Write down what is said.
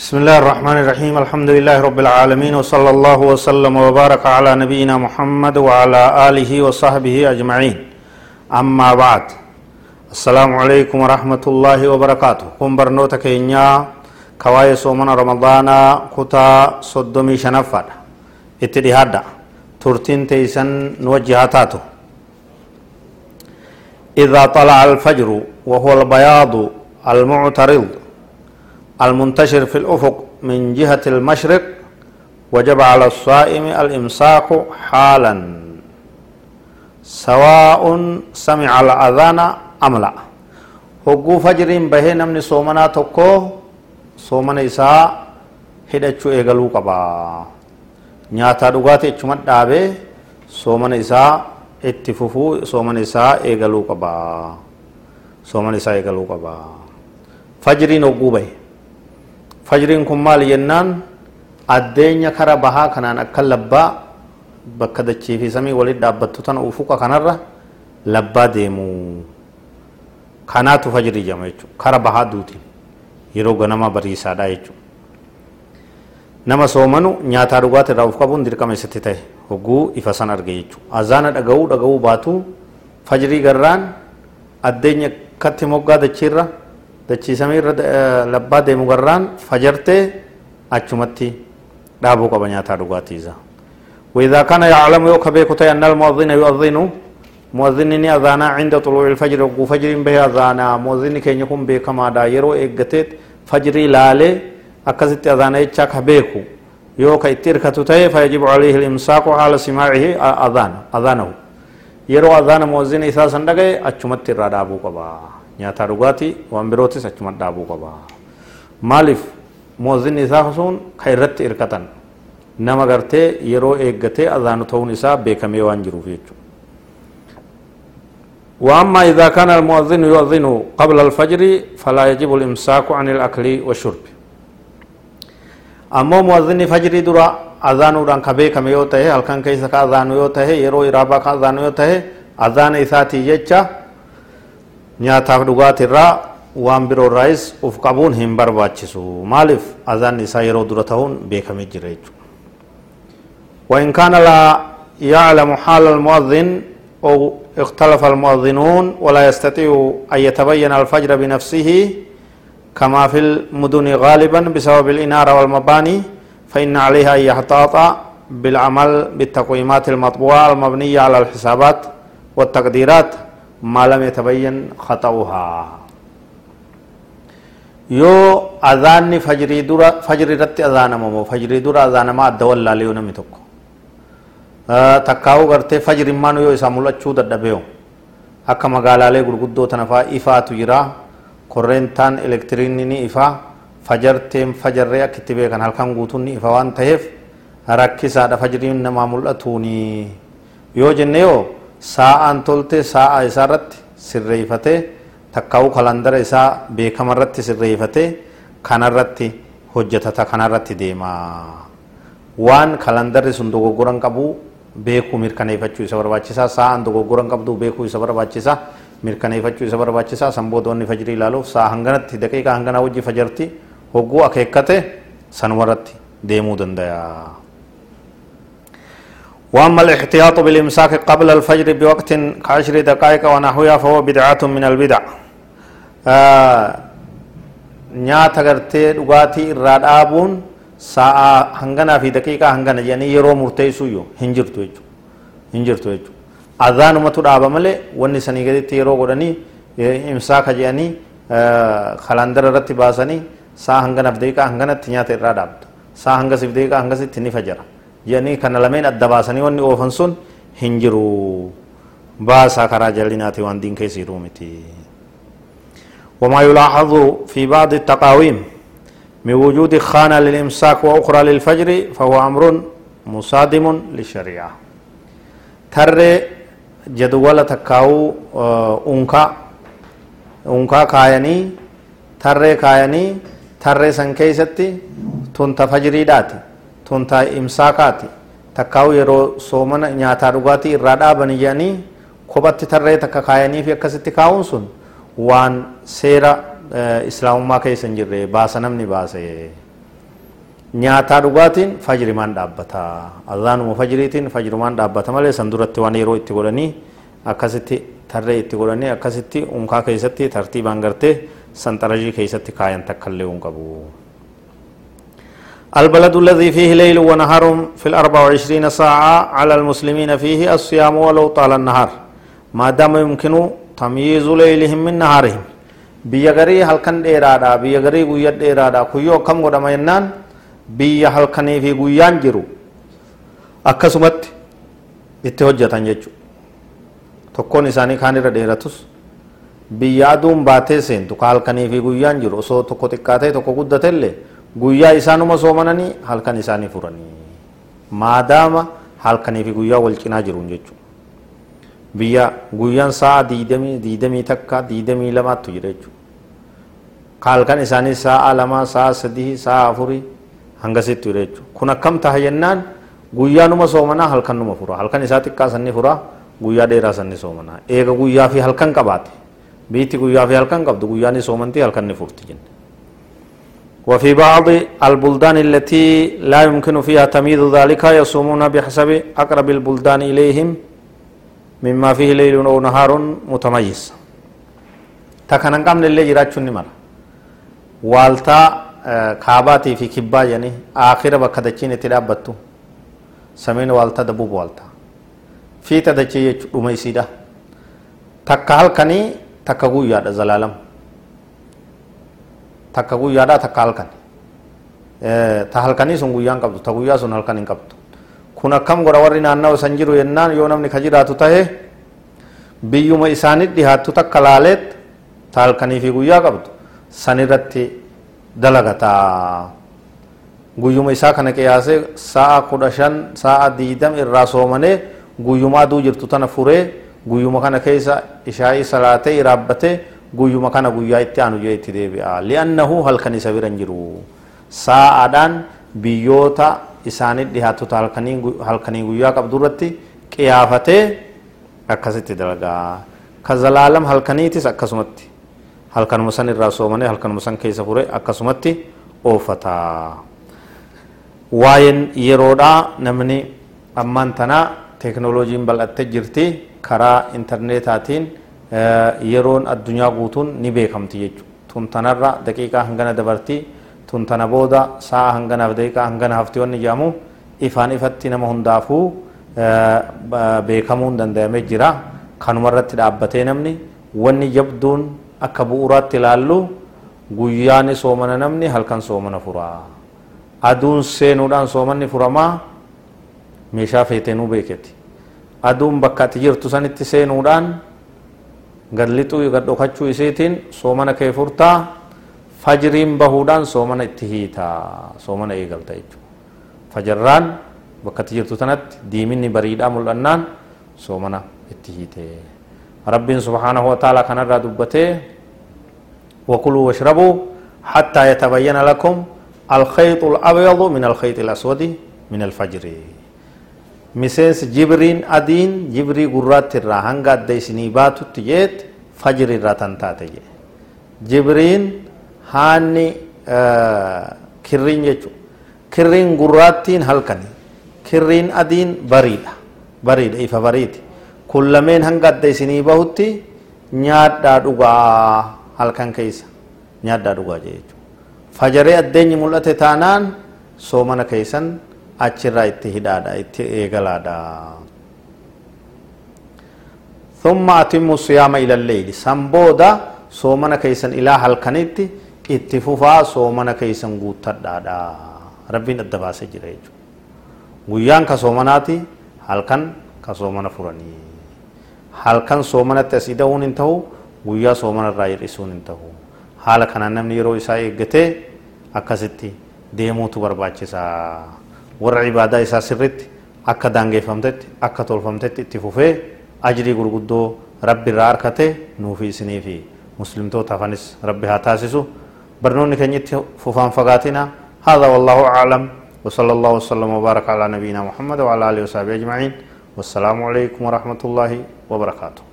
بسم الله الرحمن الرحيم الحمد لله رب العالمين وصلى الله وسلم وبارك على نبينا محمد وعلى آله وصحبه أجمعين أما بعد السلام عليكم ورحمة الله وبركاته كن برنوتا كينيا كواي صومنا رمضان كتا صدمي شنفر اتدهادا ترتين تيسن نوجهاتاتو إذا طلع الفجر وهو البياض المعترض المنتشر في الأفق من جهة المشرق وجب على الصائم الإمساك حالا سواء سمع الأذان أم لا هقو فجر به نمني صومنا تكو صومنا إساء هدچو إيغلو قبا dhugaatii ichumat dhaabee soomana isaa itti fufuu soomana isaa eegaluu qaba soomana isaa eegaluu qaba fajriin hogguu bahe fajriin kun maal jennaan addeenya kara bahaa kanaan akka labbaa bakka dachii fi samii walitti dhaabbattu tana ufuqa kanarra labbaa deemu kanaatu fajrii jama jechuudha kara bahaa duutiin yeroo ganama bariisaadha jechuudha nama soomanu nyaataa dhugaatii irraa of qabuun dirqama isatti ta'e hogguu ifa san arge jechuudha azaana dhaga'uu dhaga'uu baatu fajrii garraan addeenya katti moggaa dachiirra dachiisamee irra labbaa deemu garraan fajartee achumatti dhaabuu qaba nyaataa dhugaatiisa وإذا كان يعلم يوك بيكوتي أن المؤذن يؤذن مؤذن أذانا عند طلوع الفجر وقو فجر به أذانا مؤذن كي يكون بكما دا يرو إيقتت فجري لالي أكست أذانا يتشاك بيكو يوك اتركة تي فيجب عليه الإمساك على سماعه أذان أذانه يرو أذان مؤذن إثاسا دقي أچمت الرادابو قبا nyaataa dhugaatii waan birootis achuma dhaabuu qaba maaliif moozinni isaa sun ka irratti hirkatan nama gartee yeroo eeggatee azaanu ta'uun isaa beekamee waan jiruuf jechuudha وأما إذا كان المؤذن يؤذن قبل الفجر فلا يجب الإمساك عن الأكل والشرب أما مؤذن فجر درا أذان ودان كبه كم يوته هل كان كيس كأذان يوته يرو إرابا كأذان يوته أذان إساتي يجا nyaataaf dhugaatii irraa waan biroo irraayis uf qabuun hin barbaachisu. Maaliif? Azaan isaa yeroo dura ta'uun beekamee jira jechuudha. وإن كان لا يعلم حال المؤذن أو اختلف المؤذنون ولا يستطيع أن يتبين الفجر بنفسه كما في المدن غالبا بسبب الإنارة والمباني فإن عليه أن يحتاط بالعمل بالتقويمات المطبوعة المبنية على الحسابات والتقديرات ما لم يتبين خطأها أذان فجري دورا فجري رت أذان مو فجري دورا أذان ما أدوال لاليو نمي تكو takkaa'uu gartee fajrimmaan yoo isaa mul'achuu dadhabeeyo akka magaalaalee gurguddoo tana fa'aa ifaatu jira korreentaan elektiriinni ni ifaa fajarteen fajarree akka itti beekan halkan guutuun ni ifa waan ta'eef rakkisaadha fajriin namaa mul'atuuni yoo jenne yoo saa'aan tolte sa'a isaa irratti sirreeffatee takkaa'uu kalandara isaa beekama irratti sirreeffatee kanarratti hojjetata kanarratti deema waan kalandarri sun dogoggoran qabu beekuu mirkaneeffachuu isa barbaachisaa sa'aan dogoggoran qabdu beekuu isa barbaachisaa mirkaneeffachuu isa barbaachisaa sanboodoonni fajrii ilaaluuf sa'a hanganatti daqiiqaa hanganaa wajji fajarti hogguu akeekkate sanumarratti deemuu danda'a. وأما الاحتياط بالإمساك قبل الفجر بوقت كعشر دقائق ونحوها فهو بدعة من البدع nyaata gartee dhugaatii irraa dhaabuun sa'a hanganaa fi daqiiqaa hangana jedhanii yeroo murteessuyyuu hin jirtu jechuudha hin jirtu jechuudha azaanumatu dhaaba malee wanni sanii gaditti yeroo godhanii imsaaka jedhanii kalandara irratti baasanii sa'a hanganaaf daqiiqaa hanganatti nyaata irraa dhaabda sa'a hangasiif daqiiqaa hangasitti ni fajara jedhanii kana lameen adda baasanii wanni oofan sun hin jiru baasaa karaa jal'inaati waan diin keessa jiruu miti. وما يلاحظ في بعض التقاويم من وجود خانة للإمساك وأخرى للفجر فهو أمر مصادم للشريعة تر جدول تكاو أنكا أنكا كايني تر كايني تر سنكيستي تنت فجري داتي tuntaa imsaakaati takkaa'u yeroo soomana nyaataa dhugaatii irraa dhaabanii jedhanii kophatti tarree takka kaayanii fi akkasitti kaa'uun sun waan seera islaamummaa keessa hin jirre baasa namni baase. Nyaataa dhugaatiin fajrimaan dhaabbata. Adhaanuma fajriitiin fajrumaan dhaabbata malee san duratti waan yeroo itti godhanii akkasitti tarree itti godhanii akkasitti unkaa keessatti tartiibaan gartee sanxarajii keessatti kaayan takka illee hin qabu. البلد الذي فيه ليل ونهار في الأربع وعشرين ساعة على المسلمين فيه الصيام ولو طال النهار ما دام يمكن تمييز ليلهم من نهارهم biyya garii halkan dheeraadha biyya garii guyya dheeraadha kuyyoo akkam godhama jennaan biyya halkanii fi guyyaan jiru akkasumatti itti hojjetan jechuudha tokkoon isaanii kaan irra dheeratus biyya aduun baatee seentu ka halkanii fi guyyaan jiru osoo tokko xiqqaatee tokko guddatellee guyyaa isaanuma soomananii halkan isaanii furanii maadaama halkanii fi guyyaa wal cinaa jiruun jechuudha biyya guyyaan sa'a diidamii diidamii takka diidamii lamaattu jira jechuudha ka halkan isaanii sa'a lama sa'a sadii sa'a afurii hangasitti jira jechuudha kun akkam taha jennaan guyyaanuma soomanaa halkan numa fura halkan isaa xiqqaa sanni fura guyyaa dheeraa sanni soomanaa eega guyyaa fi halkan qabaate biitti guyyaa fi halkan qabdu guyyaan soomantii halkan furti jenne وفي بعض البلدان التي لا يمكن فيها تمييز ذلك يصومون بحسب أقرب البلدان إليهم مما فيه ليل أو نهار متميز. تكنن قام للي جراچون نمر والتا كاباتي في كبا يعني آخر بكا دچين اتلابتو سمين والتا دبوب والتا. في تدچي يچ takka halkanii takka guyyaadha zalaalam takka guyyaadha takka halkan ta halkanii sun guyyaan qabdu ta guyyaa sun halkan hin qabdu kun akkam godha warri naannawa san jiru yennaan yoo namni ka jiraatu tahe biyyuma isaanit dhihaattu takka laaleet ta halkanii fi guyyaa qabdu san irratti dalagataa guyyuma isaa kana qiyaasee sa'a kudha shan sa'a diidam irraa soomanee guyyuma aduu jirtu tana furee guyyuma kana keessa ishaa'ii salaatee iraabbatee guyyuma kana guyyaa itti aanu jee itti deebi'a. Li'annahu halkan isa biran jiru. Saa'aadhaan biyyoota isaanit dhihaatota halkanii guyyaa qabdu irratti qiyaafatee akkasitti dalagaa. Ka zalaalam halkaniitis akkasumatti. Halkanuma san irraa soomanii halkanuma san keessa fure akkasumatti oofata. Waa'een yeroodhaa namni ammaan tanaa teeknooloojiin bal'attee jirti. Karaa intarneetaatiin yeroon addunyaa guutuun ni beekamti jechuudha tun tanarra daqiiqaa hangana dabartii tun tana booda sa'a hanganaaf daqiiqaa hangana hafti wanni jedhamu ifaan ifatti nama hundaafuu beekamuun danda'amee jira kanuma irratti dhaabbatee namni wanni jabduun akka bu'uuraatti ilaallu guyyaani soomana namni halkan soomana furaa aduun seenuudhaan soomanni furamaa meeshaa feeteenuu beeketi aduun bakka ati jirtu sanitti seenuudhaan gad lixuu gad dhokachuu isiitiin soomana kee furtaa fajriin bahuudhaan soomana itti hiitaa soomana eegalta jechuudha fajarraan bakka ati jirtu tanatti diiminni bariidhaa mul'annaan soomana itti hiitee rabbiin subhaanahu wa ta'ala kanarraa dubbatee وكلوا واشربوا حتى يتبين لكم الخيط الأبيض من الخيط الأسود من الفجر adiin jibrii gurraatti irraa hanga adda isinii baatutti jeet fajri irraa tan taate jee jibriin haanni kirriin jechu kirriin gurraattiin halkani kirriin adiin bariidha bariidha ifa bariiti kun lameen hanga adda isinii bahutti nyaadhaa dhugaa halkan keessa nyaadhaa dhugaa jee jechuudha fajaree addeenyi mul'ate taanaan soomana keessan achirraa itti hidhaadha itti eegalaadha ثم أتموا الصيام إلى الليل سنبودا soomana keessan ilaa halkanitti itti fufaa soomana keessan guuttadhaadha rabbiin adda baasee jira jechuudha guyyaan ka soomanaati halkan ka soomana furanii halkan soomanatti as ida'uun hin ta'u guyyaa soomana irraa hir'isuun hin ta'u haala warra ibaadaa isaa sirritti akka daangeeffamtetti akka tolfamtetti itti fufee ajrii gurguddoo rabbi irraa harkate nuufi isinii fi مسلمتوتا فانس ربي هاتاسسو برنوني كنيت فوفان فقاتنا هذا والله أعلم وصلى الله وسلم وبارك على نبينا محمد وعلى آله وصحبه أجمعين والسلام عليكم ورحمة الله وبركاته